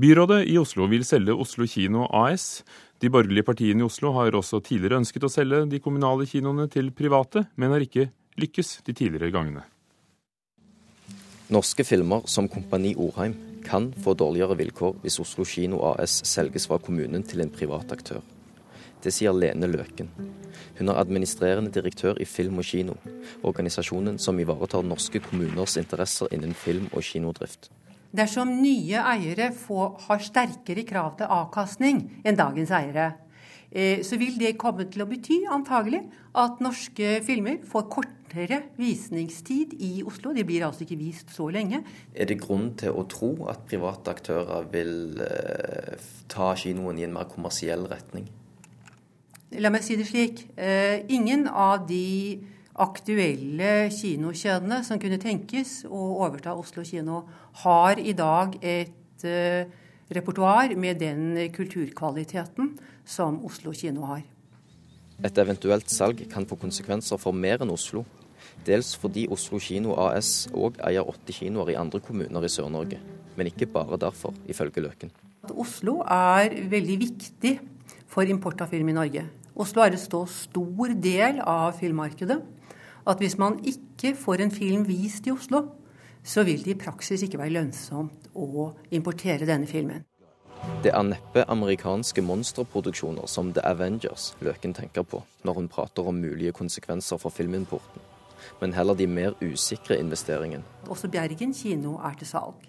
Byrådet i Oslo vil selge Oslo kino AS. De borgerlige partiene i Oslo har også tidligere ønsket å selge de kommunale kinoene til private, men har ikke lykkes de tidligere gangene. Norske filmer som Kompani Orheim kan få dårligere vilkår hvis Oslo kino AS selges fra kommunen til en privat aktør. Det sier Lene Løken. Hun er administrerende direktør i Film og Kino, organisasjonen som ivaretar norske kommuners interesser innen film- og kinodrift. Dersom nye eiere får, har sterkere krav til avkastning enn dagens eiere, eh, så vil det komme til å bety antagelig at norske filmer får kortere visningstid i Oslo. De blir altså ikke vist så lenge. Er det grunn til å tro at private aktører vil eh, ta kinoen i en mer kommersiell retning? La meg si det slik. Eh, ingen av de aktuelle kinokjedene som kunne tenkes å overta Oslo kino, har i dag et eh, repertoar med den kulturkvaliteten som Oslo kino har. Et eventuelt salg kan få konsekvenser for mer enn Oslo. Dels fordi Oslo kino AS òg eier åtte kinoer i andre kommuner i Sør-Norge. Men ikke bare derfor, ifølge Løken. Oslo er veldig viktig for import av film i Norge. Oslo er en stor del av filmmarkedet at hvis man ikke får en film vist i Oslo, så vil det i praksis ikke være lønnsomt å importere denne filmen. Det er neppe amerikanske monsterproduksjoner som The Avengers Løken tenker på når hun prater om mulige konsekvenser for filmimporten, men heller de mer usikre investeringene. Også Bjergen kino er til salg.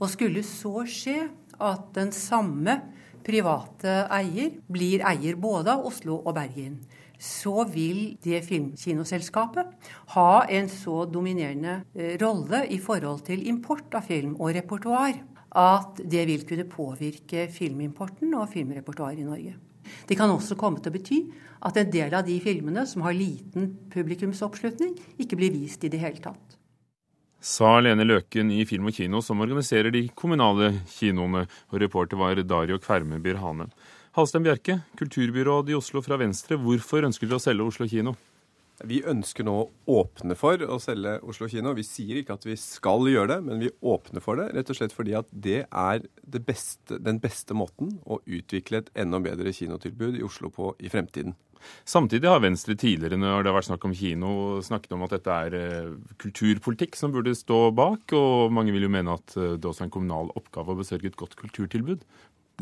Og skulle så skje at den samme private eier blir eier både av Oslo og Bergen, så vil det filmkinoselskapet ha en så dominerende eh, rolle i forhold til import av film og repertoar at det vil kunne påvirke filmimporten og filmrepertoaret i Norge. Det kan også komme til å bety at en del av de filmene som har liten publikumsoppslutning, ikke blir vist i det hele tatt sa Lene Løken i Film og Kino, som organiserer de kommunale kinoene. Og reporter var Dario Kverme Birhane. Halstein Bjerke, kulturbyråd i Oslo fra Venstre. Hvorfor ønsker dere å selge Oslo kino? Vi ønsker nå å åpne for å selge Oslo kino. Vi sier ikke at vi skal gjøre det, men vi åpner for det. Rett og slett fordi at det er det beste, den beste måten å utvikle et enda bedre kinotilbud i Oslo på i fremtiden. Samtidig har Venstre tidligere, når det har vært snakk om kino, snakket om at dette er eh, kulturpolitikk som burde stå bak. Og mange vil jo mene at eh, det også er en kommunal oppgave å besørge et godt kulturtilbud.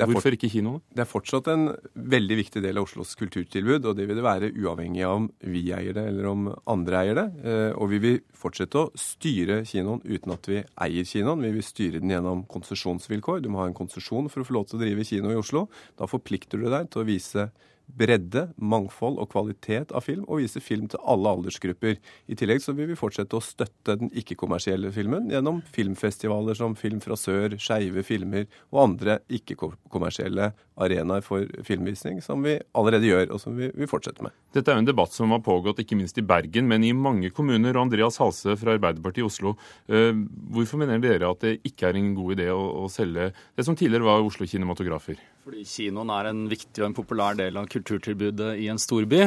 Hvorfor ikke kinoene? Det er fortsatt en veldig viktig del av Oslos kulturtilbud, og det vil det være uavhengig av om vi eier det eller om andre eier det. Eh, og vi vil fortsette å styre kinoen uten at vi eier kinoen. Vi vil styre den gjennom konsesjonsvilkår. Du må ha en konsesjon for å få lov til å drive kino i Oslo. Da forplikter du deg til å vise bredde, mangfold og kvalitet av film, og vise film til alle aldersgrupper. I tillegg så vil vi fortsette å støtte den ikke-kommersielle filmen gjennom filmfestivaler som Film fra sør, Skeive filmer og andre ikke-kommersielle arenaer for filmvisning, som vi allerede gjør, og som vi vil fortsette med. Dette er jo en debatt som har pågått ikke minst i Bergen, men i mange kommuner. og Andreas Halse fra Arbeiderpartiet i Oslo, eh, hvorfor mener dere at det ikke er en god idé å, å selge det som tidligere var Oslo Kinematografer? Fordi kinoen er en viktig og en populær del av kulturtilbudet i en storby.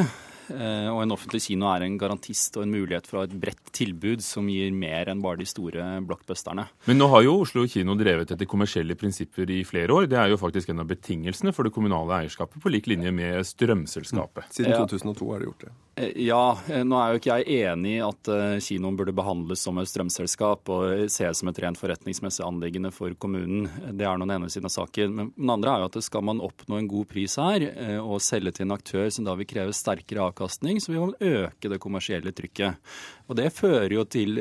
Eh, og en offentlig kino er en garantist og en mulighet for å ha et bredt tilbud som gir mer enn bare de store blockbusterne. Men nå har jo Oslo kino drevet etter kommersielle prinsipper i flere år. Det er jo faktisk en av betingelsene for det kommunale eierskapet, på lik linje med strømselskapet. Siden 2002 har de gjort det. Eh, ja, eh, nå er jo ikke jeg enig i at kinoen burde behandles som et strømselskap og ses som et rent forretningsmessig anliggende for kommunen. Det er noen ene siden av saken. Men den andre er jo at skal man oppnå en god pris her og selge til en aktør som da vil kreve sterkere avkastning, avkastning, så vil man øke det kommersielle trykket. Og Det fører jo til,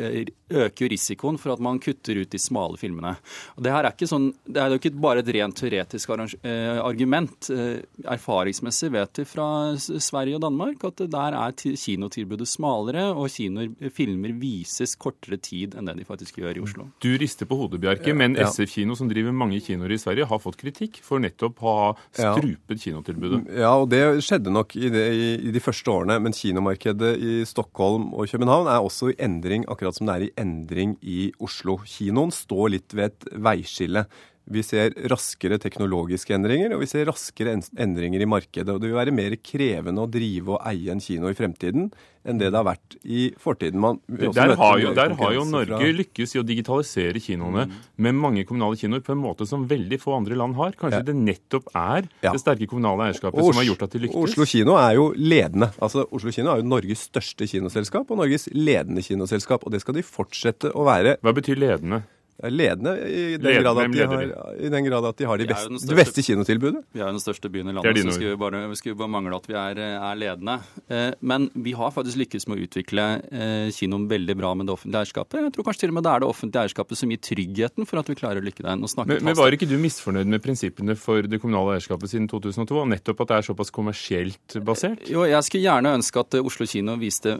øker jo risikoen for at man kutter ut de smale filmene. Og Det her er ikke sånn, det er jo ikke bare et rent teoretisk eh, argument. Eh, erfaringsmessig vet vi fra Sverige og Danmark at der er kinotilbudet smalere, og kinofilmer vises kortere tid enn det de faktisk gjør i Oslo. Du rister på hodet, Bjerke, men SF Kino, som driver mange kinoer i Sverige, har fått kritikk for nettopp å ha strupet kinotilbudet. Ja, og det skjedde nok i, det, i de første årene, men kinomarkedet i Stockholm og København er også i endring, akkurat som det er i endring i Oslo. Kinoen står litt ved et veiskille. Vi ser raskere teknologiske endringer, og vi ser raskere endringer i markedet. Og det vil være mer krevende å drive og eie en kino i fremtiden enn det det har vært i fortiden. Man, der har, jo, der har jo Norge fra... lykkes i å digitalisere kinoene mm. med mange kommunale kinoer på en måte som veldig få andre land har. Kanskje ja. det nettopp er ja. det sterke kommunale eierskapet som har gjort at de lykkes? Oslo kino er jo ledende. Altså, Oslo kino er jo Norges største kinoselskap og Norges ledende kinoselskap. Og det skal de fortsette å være. Hva betyr ledende? Ledende i den, grad at, de har, i den grad at de har de best, største, det beste kinotilbudet. Vi er jo den største byen i landet, så skulle vi bare, vi skulle bare mangle at vi er, er, ledende. Eh, men vi har faktisk lykkes med å utvikle eh, kinoen veldig bra med det offentlige eierskapet. Jeg tror kanskje til og med det er det offentlige eierskapet som gir tryggheten for at vi klarer å lykke der. Men, men var ikke du misfornøyd med prinsippene for det kommunale eierskapet siden 2002, nettopp at det er såpass kommersielt basert? Jo, jeg skulle gjerne ønske at Oslo kino viste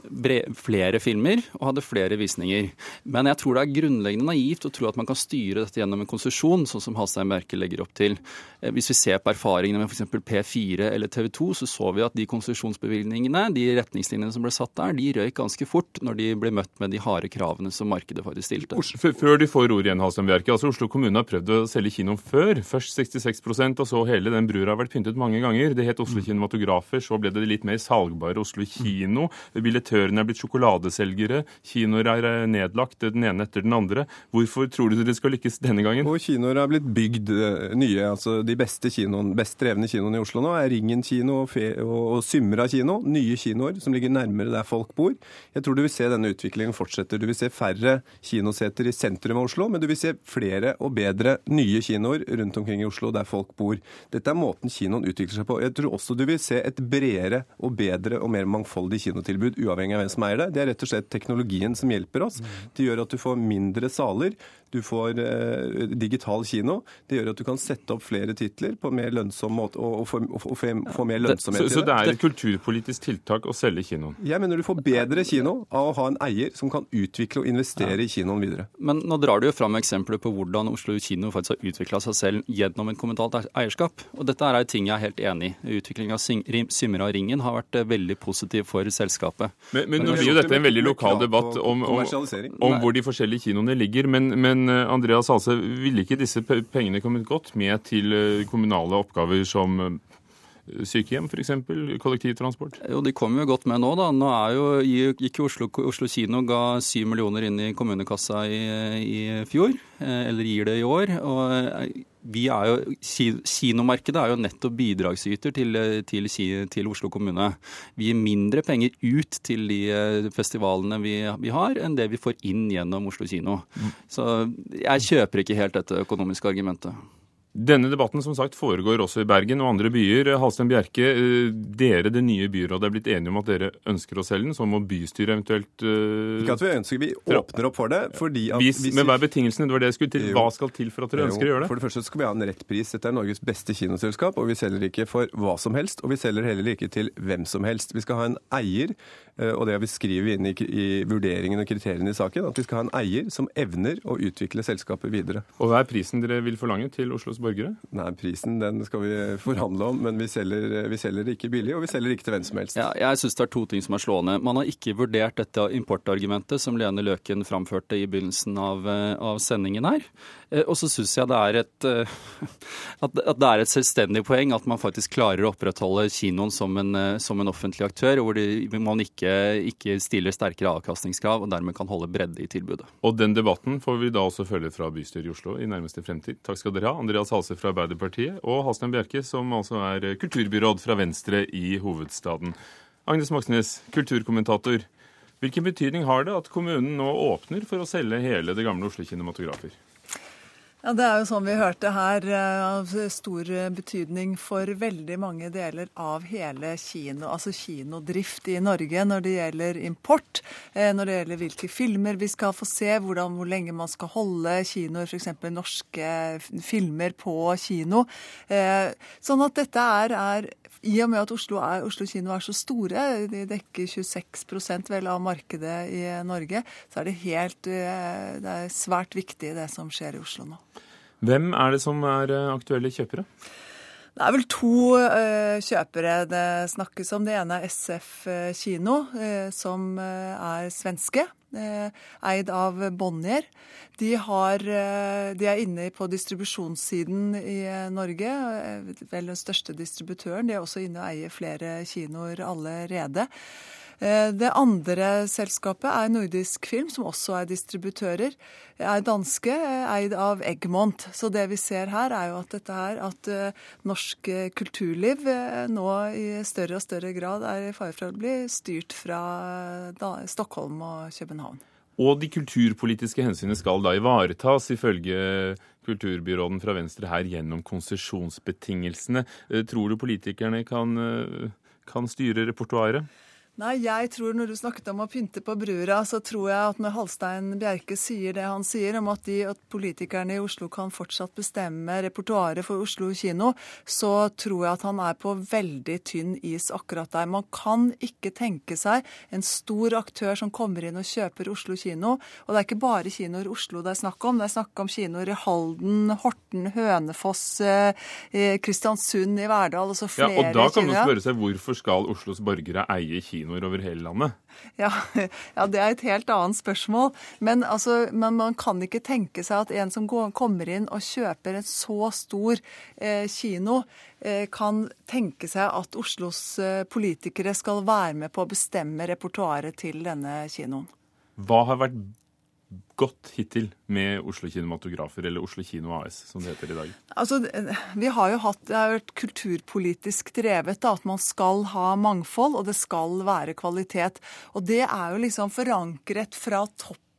flere filmer og hadde flere visninger. Men jeg tror det er grunnleggende naivt å tro at man kan styre dette gjennom en konsesjon, sånn som Halstein Bjerke legger opp til. Eh, hvis vi ser på erfaringene med f.eks. P4 eller TV 2, så så vi at de konsesjonsbevilgningene, de retningslinjene som ble satt der, de røyk ganske fort når de ble møtt med de harde kravene som markedet faktisk stilte. Før de får ordet igjen, Halstein Bjerke. Altså Oslo kommune har prøvd å selge kinoen før. Først 66% og så hele den brura har vært pyntet mange ganger. Det het Oslo Kinematografer, så ble det litt mer salgbare Oslo kino. Billettørene er blitt sjokoladeselgere. Kinoer er eh, nedlagt, den ene etter den andre. Hvorfor tror du det skal lykkes denne gangen? Og kinoer er blitt bygd eh, nye. altså De beste kinoen, best drevne kinoene i Oslo nå er Ringen kino og, og Symra kino. Nye kinoer som ligger nærmere der folk bor. Jeg tror du vil se denne utviklingen fortsette. Du vil se færre kinoseter i sentrum av Oslo, men du vil se flere og bedre nye kinoer rundt omkring i Oslo der folk bor. Dette er måten kinoen utvikler seg på. Jeg tror også du vil se et bredere og bedre og mer mangfoldig kinotilbud, uavhengig av hvem som eier det. Det er rett og slett teknologien som hjelper oss. Det gjør at du får mindre saler. Du får eh, digital kino. Det gjør at du kan sette opp flere titler på mer lønnsom måte og, og, få, og få, mer lønnsomhet i det. Så det er et kulturpolitisk tiltak å selge kinoen? Jeg mener du får bedre kino av å ha en eier som kan utvikle og investere ja. i kinoen videre. Men nå drar du jo fram eksempler på hvordan Oslo kino faktisk har utvikla seg selv gjennom en kommentalt eierskap. Og dette er ting jeg er helt enig i. Utviklinga av Symra Ringen har vært eh, veldig positiv for selskapet. Men, men nå blir jo dette en veldig lokal debatt om, om, om hvor de forskjellige kinoene ligger. men, men men eh, Andreas Halse, ville ikke disse pengene kommet godt med til eh, kommunale oppgaver som sykehjem sykehjem f.eks., kollektivtransport? Jo, De kommer jo godt med nå. da. Nå jo, gikk Oslo, Oslo kino ga syv millioner inn i kommunekassa i, i, fjor, eller gir det i år. og vi er jo, Kinomarkedet er jo nettopp bidragsyter til, til, til, Oslo kommune. Vi gir mindre penger ut til de eh, festivalene vi, vi, har, enn det vi får inn gjennom Oslo kino. Mm. Så jeg kjøper ikke helt dette økonomiske argumentet. Denne debatten som sagt foregår også i Bergen og andre byer. Halstein Bjerke, eh, dere, det nye byrådet, er blitt enige om at dere ønsker å selge den. Så må bystyret eventuelt uh, Ikke at vi ønsker, vi åpner opp for det. fordi at... Hvis, hvis men hva er betingelsene? Det var det jeg skulle til. Hva skal til for at dere jo, ønsker å gjøre det? For det første skal vi ha en rett pris. Dette er Norges beste kinoselskap, og vi selger ikke for hva som helst. Og vi selger heller ikke til hvem som helst. Vi skal ha en eier, eh, og det har vi skrevet inn i, i vurderingen og kriteriene i saken, at vi skal ha en eier som evner å utvikle selskapet videre. Og hva er prisen dere vil forlange til Oslos borgere? Nei, Prisen den skal vi forhandle om, men vi selger, vi selger ikke billig, og vi selger ikke til hvem som helst. Ja, jeg syns det er to ting som er slående. Man har ikke vurdert dette importargumentet som Lene Løken framførte i begynnelsen av, eh, av sendingen her. Eh, og så syns jeg det er, et, eh, at det er et selvstendig poeng at man faktisk klarer å opprettholde kinoen som en, som en offentlig aktør, hvor man ikke, ikke, stiller sterkere avkastningskrav og dermed kan holde bredde i tilbudet. Og den debatten får vi da også følge fra bystyret i Oslo i nærmeste fremtid. Takk skal dere ha. Andreas Halse fra Arbeiderpartiet og Halstein Bjerke, som altså er kulturbyråd fra Venstre i hovedstaden. Agnes Moxnes, kulturkommentator. Hvilken betydning har det at kommunen nå åpner for å selge hele det gamle Oslo Kinematografer? Ja, Det er jo sånn vi hørte her, eh, av stor betydning for veldig mange deler av hele kino, altså kinodrift i Norge når det gjelder import, eh, når det gjelder hvilke filmer vi skal få se, hvordan, hvor lenge man skal holde kinoer, f.eks. norske filmer på kino. Eh, sånn at dette er, er i og med at Oslo, er, Oslo kino er så store, de dekker 26 vel av markedet i Norge, så er det helt det er svært viktig det som skjer i Oslo nå. Hvem er det som er eh, aktuelle kjøpere? Det er vel to uh, kjøpere det snakkes om. Det ene er SF kino, uh, som er svenske. eid av Bonnier. De, har, de, er inne på distribusjonssiden i Norge. Vel den største distributøren. De er også inne og eier flere kinoer allerede. Eh, det andre selskapet er Nordisk Film, som også er distributører. Er danske, eid av Egmont. Så det vi ser her, er jo at dette her, at eh, norsk kulturliv eh, nå i større og større grad er i fare for å bli styrt fra Stockholm og København. Og de kulturpolitiske hensynene skal da ivaretas, ifølge kulturbyråden fra Venstre her, gjennom konsesjonsbetingelsene. Tror du politikerne kan, kan styre repertoaret? Nei, jeg tror når du snakket om å pynte på brura, så tror jeg at når Halstein Bjerke sier det han sier om at, de, at politikerne i Oslo kan fortsatt bestemme repertoaret for Oslo kino, så tror jeg at han er på veldig tynn is akkurat der. Man kan ikke tenke seg en stor aktør som kommer inn og kjøper Oslo kino. Og det er ikke bare kinoer i Oslo det er snakk om. Det er snakk om kinoer i Halden, Horten, Hønefoss, eh, Kristiansund, i Verdal, altså flere kinoer. Ja, og da kan man spørre seg hvorfor skal Oslos borgere eie kino? Kinoer over hele landet? Ja, ja, det er et helt annet spørsmål. Men, altså, men, man kan ikke tenke seg at en som går, kommer inn og kjøper en så stor eh, kino, eh, kan tenke seg at Oslos eh, politikere skal være med på å bestemme repertoaret til denne kinoen. Hva har vært godt hittil med Oslo Kinematografer, eller Oslo Kino AS, som det heter i dag? Altså, vi har jo hatt, Det har vært kulturpolitisk drevet da, at man skal ha mangfold, og det skal være kvalitet. Og det er jo liksom forankret fra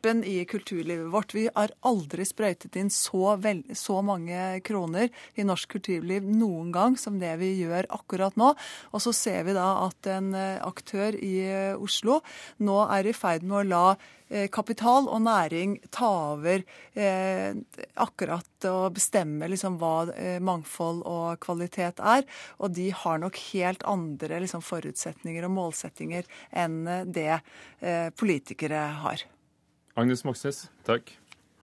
topp i kulturlivet vårt. Vi har aldri sprøytet inn så, vel, så, mange kroner i norsk kulturliv noen gang som det vi gjør akkurat nå. Og så ser vi da at en eh, aktør i eh, Oslo nå er i ferd med å la Eh, kapital og næring ta over eh, akkurat og bestemme liksom hva eh, mangfold og kvalitet er. Og de har nok helt andre liksom, forutsetninger og målsettinger enn det eh, politikere har. Agnes Moxnes, takk.